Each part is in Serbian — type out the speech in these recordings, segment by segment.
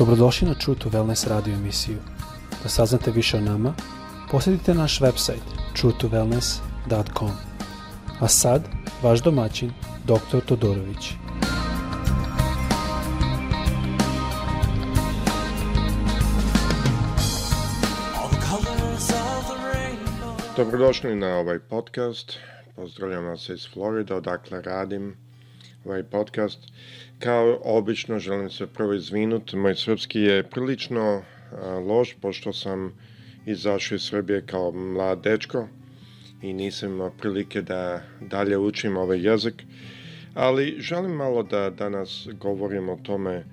Dobrodošli na True to Wellness radio emisiju. Da saznate više o nama, posjetite naš website truetowellness.com. A sad, vaš domaćin, dr. Todorović. Dobrodošli na ovaj podcast. Pozdravljam vas iz Florida, odakle radim ovaj podcast. Kao obično želim se prvo izvinuti, moj srpski je prilično loš, pošto sam izašao iz Srbije kao mlad dečko i nisam imao prilike da dalje učim ovaj jezik, ali želim malo da danas govorim o tome,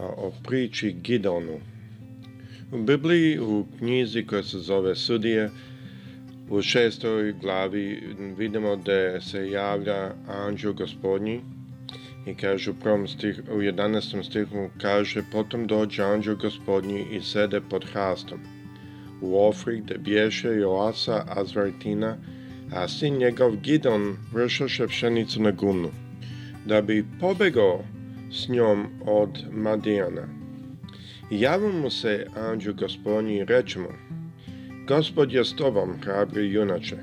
o priči Gideonu. U Bibliji, u knjizi koja se zove Sudije, u šestoj glavi vidimo da se javlja anđeo gospodnji I kaže u prvom stihu, u 11. stihu kaže Potom dođe anđeo gospodnji i sede pod hrastom u Ofri gde bješe Joasa Azvartina, a sin njegov Gidon vršaše pšenicu na gunu, da bi pobegao s njom od Madijana. Javu mu se anđu gospodnji i reče mu, Gospod je s tobom, hrabri junače.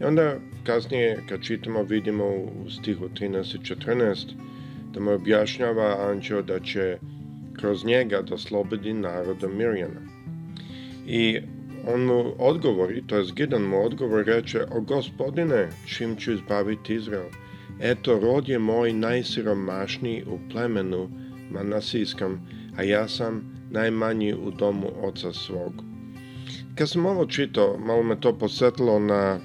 I onda kasnije kad čitamo vidimo u stihu 13 i 14 da mu objašnjava anđeo da će kroz njega da slobodi naroda Mirjana. I on mu odgovori, to je Gideon mu odgovor reče, o gospodine, čim ću izbaviti Izrael? Eto, rod je moj najsiromašniji u plemenu manasijskom, a ja sam najmanji u domu oca svog. Kad sam ovo čitao, malo me to posetilo na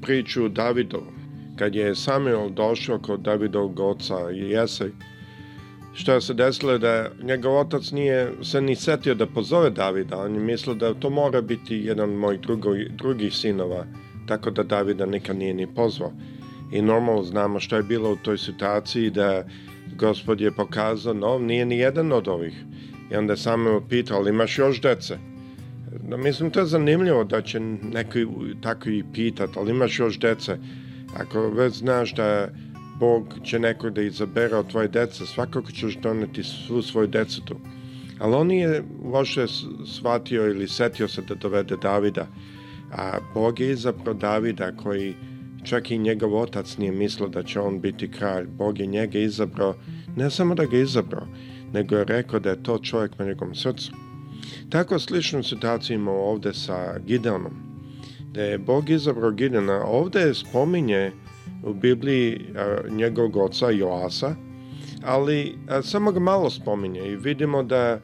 priču Davidovu. Kad je Samuel došao kod Davidovog oca i Jesej, što se desilo da njegov otac nije se ni setio da pozove Davida, on je mislio da to mora biti jedan moj drugo, drugih sinova, tako da Davida nikad nije ni pozvao. I normalno znamo što je bilo u toj situaciji da gospod je pokazao, no, nije ni jedan od ovih. I onda je Samuel pitao, imaš još dece? Da, mislim, to je zanimljivo da će neki tako i pitat, ali imaš još dece. Ako već znaš da Bog će nekog da izabere od tvoje dece, svakako ćeš doneti svu svoju decetu. Ali on je loše shvatio ili setio se da dovede Davida. A Bog je izabrao Davida koji čak i njegov otac nije mislio da će on biti kralj. Bog je njega izabrao, ne samo da ga izabrao, nego je rekao da je to čovjek na njegovom srcu. Tako sličnu situaciju imamo ovdje sa Gideonom, da je Bog izabrao Gideona. ovde spominje u Bibliji njegovog oca Joasa, ali a, samo ga malo spominje i vidimo da a,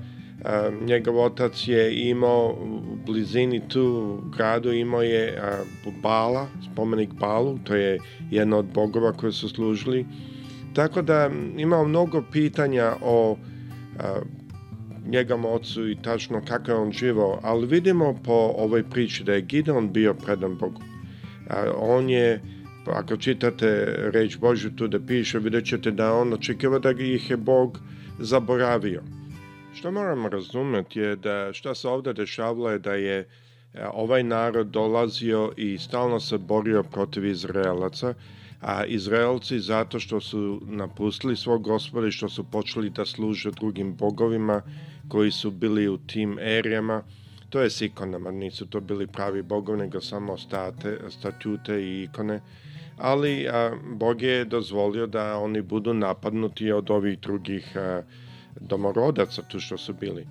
njegov otac je imao u blizini tu gradu imao je a, Bala, spomenik Balu, to je jedna od bogova koji su služili. Tako da imao mnogo pitanja o njegom ocu i tačno kako je on živao, ali vidimo po ovoj priči da je Gideon bio predan Bogu. A, on je, ako čitate reč Božju tu da piše, vidjet ćete da on očekiva da ih je Bog zaboravio. Što moramo razumeti je da šta se ovdje dešavalo je da je ovaj narod dolazio i stalno se borio protiv Izraelaca, a Izraelci zato što su napustili svog gospoda i što su počeli da služe drugim bogovima koji su bili u tim erijama. To je s ikonama, nisu to bili pravi bogovi, nego samo state, statute i ikone. Ali a, Bog je dozvolio da oni budu napadnuti od ovih drugih a, domorodaca tu što su bili.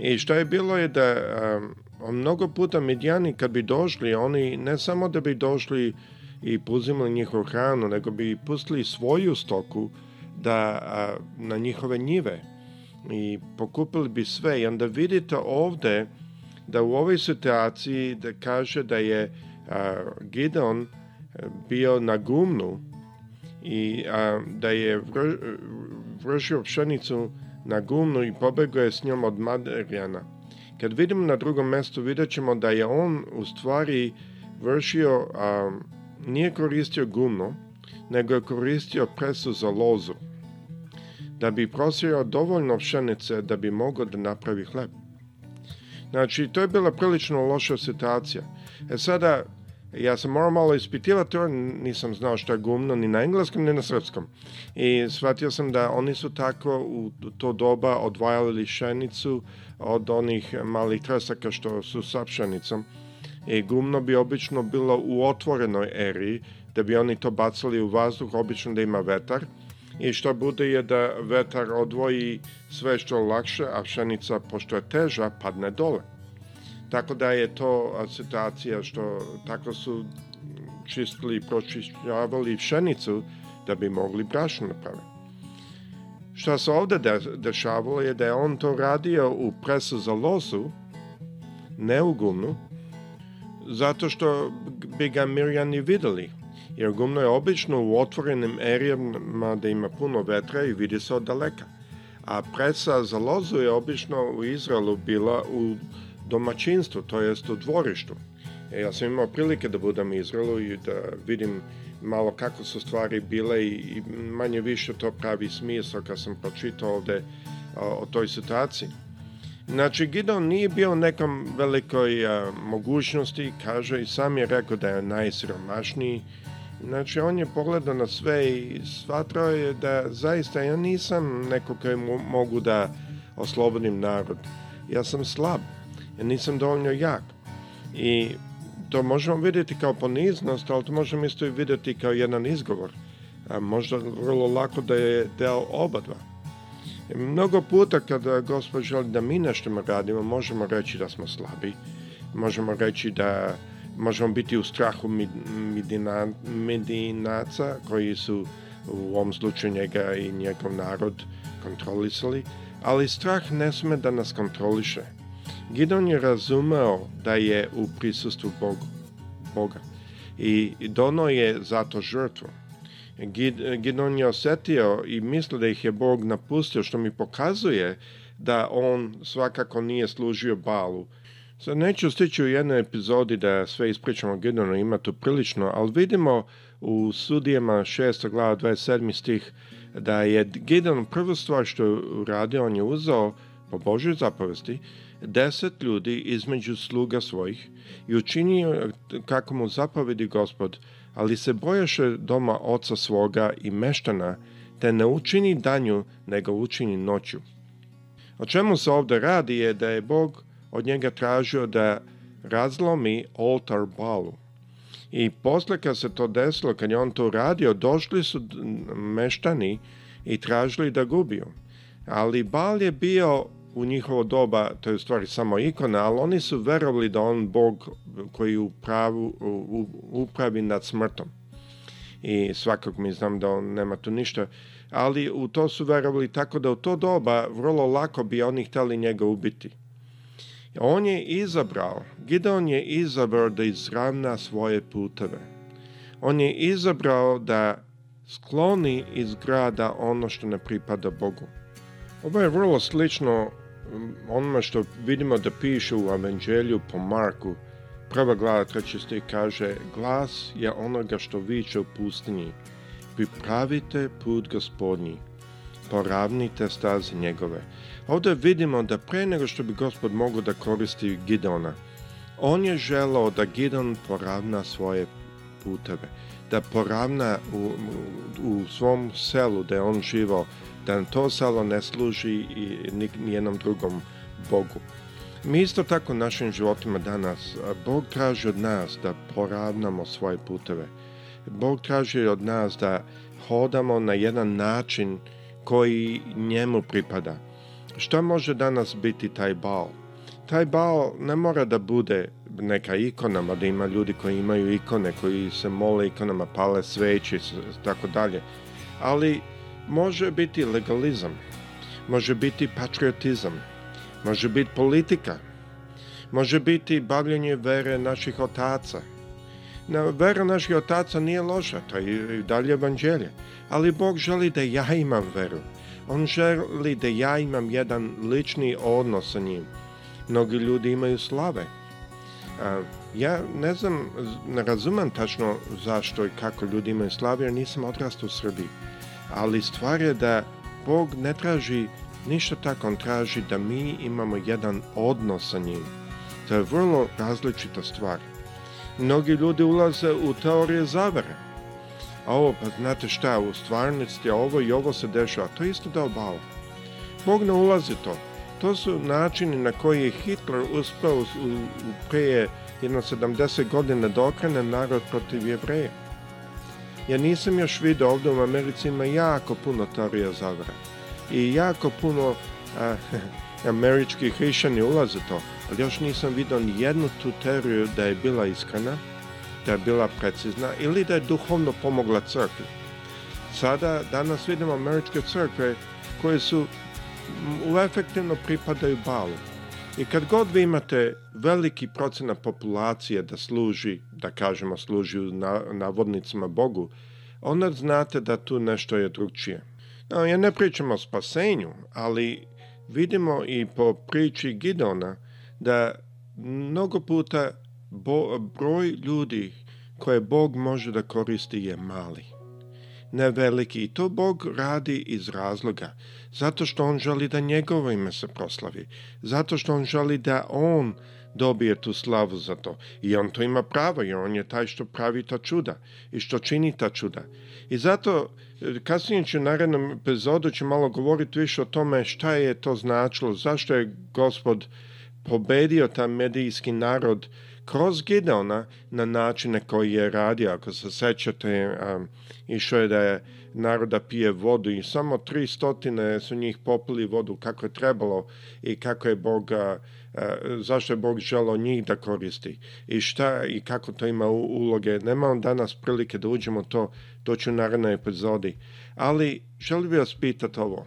I što je bilo je da a, mnogo puta Midjani kad bi došli, oni ne samo da bi došli i puzimali njihovu hranu, nego bi pustili svoju stoku da a, na njihove njive i pokupili bi sve i onda vidite ovde da u ovoj situaciji da kaže da je a, Gideon e, bio na gumnu i a, da je vršio pšenicu na gumnu i pobegao je s njom od Madarjana. Kad vidimo na drugom mestu, vidjet ćemo da je on u stvari vršio, a, nije koristio gumno, nego je koristio presu za lozu da bi prosio dovoljno pšenice da bi mogao da napravi hleb. Znači, to je bila prilično loša situacija. E sada, ja sam morao malo ispitivati, nisam znao šta je gumno ni na engleskom ni na srpskom. I shvatio sam da oni su tako u to doba odvajali pšenicu od onih malih tresaka što su sa pšenicom. I gumno bi obično bilo u otvorenoj eri, da bi oni to bacali u vazduh, obično da ima vetar i što bude je da vetar odvoji sve što lakše, a pšenica pošto je teža padne dole. Tako da je to situacija što tako su čistili i pročišćavali pšenicu da bi mogli brašno napraviti. Da Šta se ovde dešavalo je da je on to radio u presu za lozu, ne zato što bi ga mirjani videli jer gumno je obično u otvorenim erijama da ima puno vetra i vidi se od daleka, a presa za lozu je obično u Izraelu bila u domaćinstvu, to jest u dvorištu. E, ja sam imao prilike da budem u Izraelu i da vidim malo kako su stvari bile i manje više to pravi smisla kad sam pročitao ovde o toj situaciji. Znači, Gideon nije bio nekom velikoj a, mogućnosti, kaže i sam je rekao da je najsiromašniji, Znači, on je pogledao na sve i shvatao je da zaista ja nisam neko koji mogu da oslobodim narod. Ja sam slab, ja nisam dovoljno jak. I to možemo videti kao poniznost, ali to možemo isto i vidjeti kao jedan izgovor. A možda vrlo lako da je deo oba dva. Mnogo puta kada gospod želi da mi nešto radimo, možemo reći da smo slabi, možemo reći da možemo biti u strahu Medina, Medinaca koji su u ovom slučaju njega i njegov narod kontrolisali, ali strah ne sme da nas kontroliše. Gideon je razumeo da je u prisustvu Bogu, Boga i dono je zato žrtvu. Gideon je osetio i mislio da ih je Bog napustio, što mi pokazuje da on svakako nije služio Balu, Sad neću stići u jednoj epizodi da sve ispričamo generalno, ima tu prilično, ali vidimo u sudijama 6. glava 27. stih da je Gideon prvu stvar što je uradio, on je uzao po Božoj zapovesti deset ljudi između sluga svojih i učinio kako mu zapovedi gospod, ali se bojaše doma oca svoga i meštana, te ne učini danju, nego učini noću. O čemu se ovde radi je da je Bog od njega tražio da razlomi oltar balu. I posle kad se to desilo, kad je on to uradio, došli su meštani i tražili da gubiju. Ali Bal je bio u njihovo doba, to je u stvari samo ikona, ali oni su verovali da on Bog koji upravu, upravi nad smrtom. I svakog mi znam da on nema tu ništa, ali u to su verovali tako da u to doba vrlo lako bi oni hteli njega ubiti. On je izabrao, Gideon je izabrao da izravna svoje puteve. On je izabrao da skloni iz grada ono što ne pripada Bogu. Ovo je vrlo slično onome što vidimo da piše u Evanđelju po Marku. Prva glava treći stih kaže Glas je onoga što viče u pustinji. Pripravite put gospodnji poravnite staze njegove. Ovde vidimo da pre nego što bi gospod mogao da koristi Gideona, on je želao da Gideon poravna svoje puteve, da poravna u, u svom selu da on živao, da to selo ne služi i nijednom drugom Bogu. Mi isto tako našim životima danas, Bog traži od nas da poravnamo svoje puteve. Bog traži od nas da hodamo na jedan način koji njemu pripada. Šta može danas biti taj bal? Taj bal ne mora da bude neka ikona, mada ima ljudi koji imaju ikone, koji se mole ikonama, pale sveći, tako dalje. Ali može biti legalizam, može biti patriotizam, može biti politika, može biti bavljanje vere naših otaca, vera našeg otaca nije loša, to je i dalje evanđelje. Ali Bog želi da ja imam veru. On želi da ja imam jedan lični odnos sa njim. Mnogi ljudi imaju slave. A, ja ne znam, ne razumem tačno zašto i kako ljudi imaju slave, jer nisam odrastao u Srbiji. Ali stvar je da Bog ne traži ništa tako, on traži da mi imamo jedan odnos sa njim. To je vrlo različita stvar mnogi ljudi ulaze u teorije zavere. A ovo, pa znate šta, u stvarnosti ovo i ovo se dešava. To isto da obao. Bog ne ulazi to. To su načini na koji je Hitler uspeo u, u prije jedno 70 godina da okrene narod protiv jevreja. Ja nisam još vidio ovdje u Americi ima jako puno teorija zavara i jako puno a, američki hrišćani ulaze to ali još nisam vidio ni jednu tu teoriju da je bila iskrena, da je bila precizna ili da je duhovno pomogla crkvi. Sada, danas vidimo američke crkve koje su u efektivno pripadaju balu. I kad god vi imate veliki procena populacije da služi, da kažemo služi u navodnicima Bogu, onda znate da tu nešto je drugčije. No, ja ne pričam o spasenju, ali vidimo i po priči Gideona, da mnogo puta bo, broj ljudi koje Bog može da koristi je mali ne veliki. I to Bog radi iz razloga, zato što on želi da njegovo ime se proslavi, zato što on želi da on dobije tu slavu za to. I on to ima pravo i on je taj što pravi ta čuda i što čini ta čuda. I zato kasnije ću u narednom epizodu ću malo govoriti više o tome šta je to značilo, zašto je gospod pobedio taj medijski narod kroz Gideona na načine koji je radio. Ako se sećate, um, išao je da je naroda da pije vodu i samo tri stotine su njih popili vodu kako je trebalo i kako je Bog, uh, uh zašto je Bog želao njih da koristi i šta i kako to ima uloge. Nemam danas prilike da uđemo to, to ću narednoj epizodi. Ali želim bih vas pitati ovo.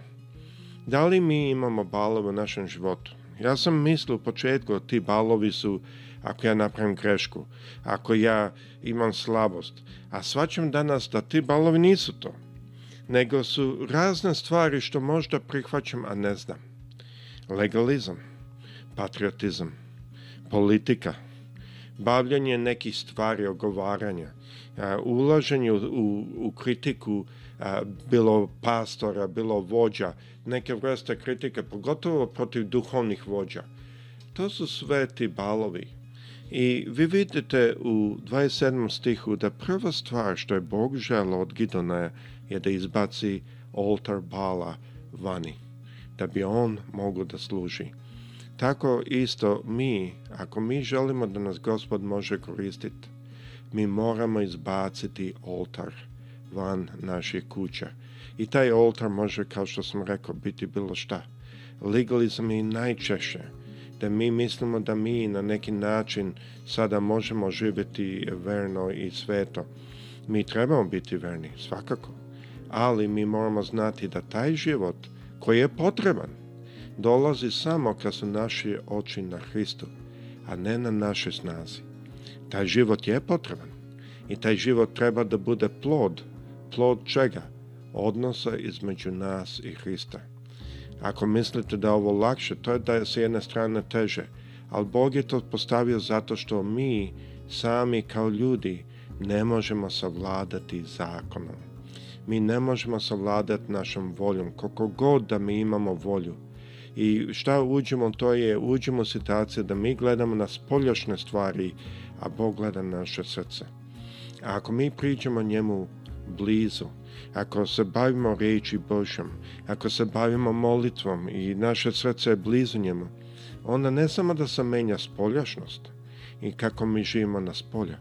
Da li mi imamo balove u našem životu? Ja sam mislio u početku, ti balovi su ako ja napravim grešku, ako ja imam slabost. A svačam danas da ti balovi nisu to. Nego su razne stvari što možda prihvaćam, a ne znam. Legalizam, patriotizam, politika, bavljanje nekih stvari, ogovaranja, ulaženje u, u, u kritiku bilo pastora, bilo vođa, neke vrste kritike, pogotovo protiv duhovnih vođa. To su sveti balovi. I vi vidite u 27. stihu da prva stvar što je Bog želao od Gidona je da izbaci oltar bala vani, da bi on mogao da služi. Tako isto mi, ako mi želimo da nas Gospod može koristiti, mi moramo izbaciti oltar van naših kuća. I taj oltar može, kao što sam rekao, biti bilo šta. Legalizam je najčešće da mi mislimo da mi na neki način sada možemo živeti verno i sveto. Mi trebamo biti verni, svakako. Ali mi moramo znati da taj život koji je potreban dolazi samo kad su naši oči na Hristu, a ne na naše snazi. Taj život je potreban i taj život treba da bude plod plod čega? Odnosa između nas i Hrista. Ako mislite da je ovo lakše, to je da je s jedne strane teže, ali Bog je to postavio zato što mi sami kao ljudi ne možemo savladati zakonom. Mi ne možemo savladati našom voljom, koliko god da mi imamo volju. I šta uđemo, to je uđemo u situaciju da mi gledamo na spoljašnje stvari, a Bog gleda na naše srce. A ako mi pričamo njemu blizu, ako se bavimo riječi Božom, ako se bavimo molitvom i naše srce je blizu njemu, onda ne samo da se menja spoljašnost i kako mi živimo na spolja,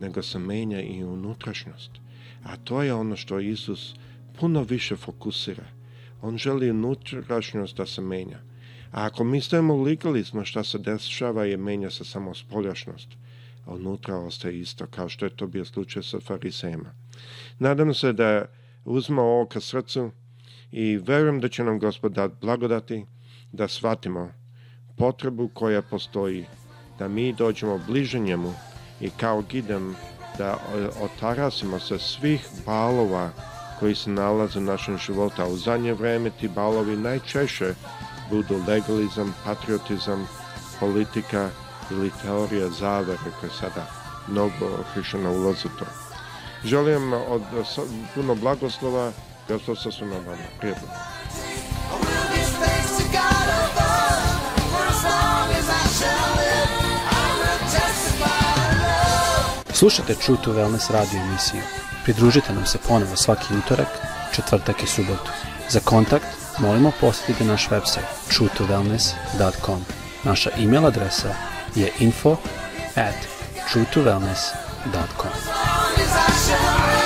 nego se menja i unutrašnjost. A to je ono što Isus puno više fokusira. On želi unutrašnjost da se menja. A ako mi stajemo u legalizmu, šta se dešava je menja se samo spoljašnost, a unutra ostaje isto, kao što je to bio slučaj sa farisejima. Nadam se da je ovo ka srcu i verujem da će nam gospod dat blagodati da shvatimo potrebu koja postoji, da mi dođemo bliže njemu i kao gidem da otarasimo se svih balova koji se nalaze u našem životu, a u zadnje vreme ti balovi najčešće budu legalizam, patriotizam, politika ili teorija zavere koje sada mnogo hrišćana ulazi u to. Želim od, puno blagoslova, ja to sasvim normalno. Prijetno. Slušate True to Wellness radio emisiju. Pridružite nam se ponovo svaki utorak, četvrtak i subotu. Za kontakt molimo posjetite naš website truetowellness.com. Naša e-mail adresa je info at truetowellness.com. is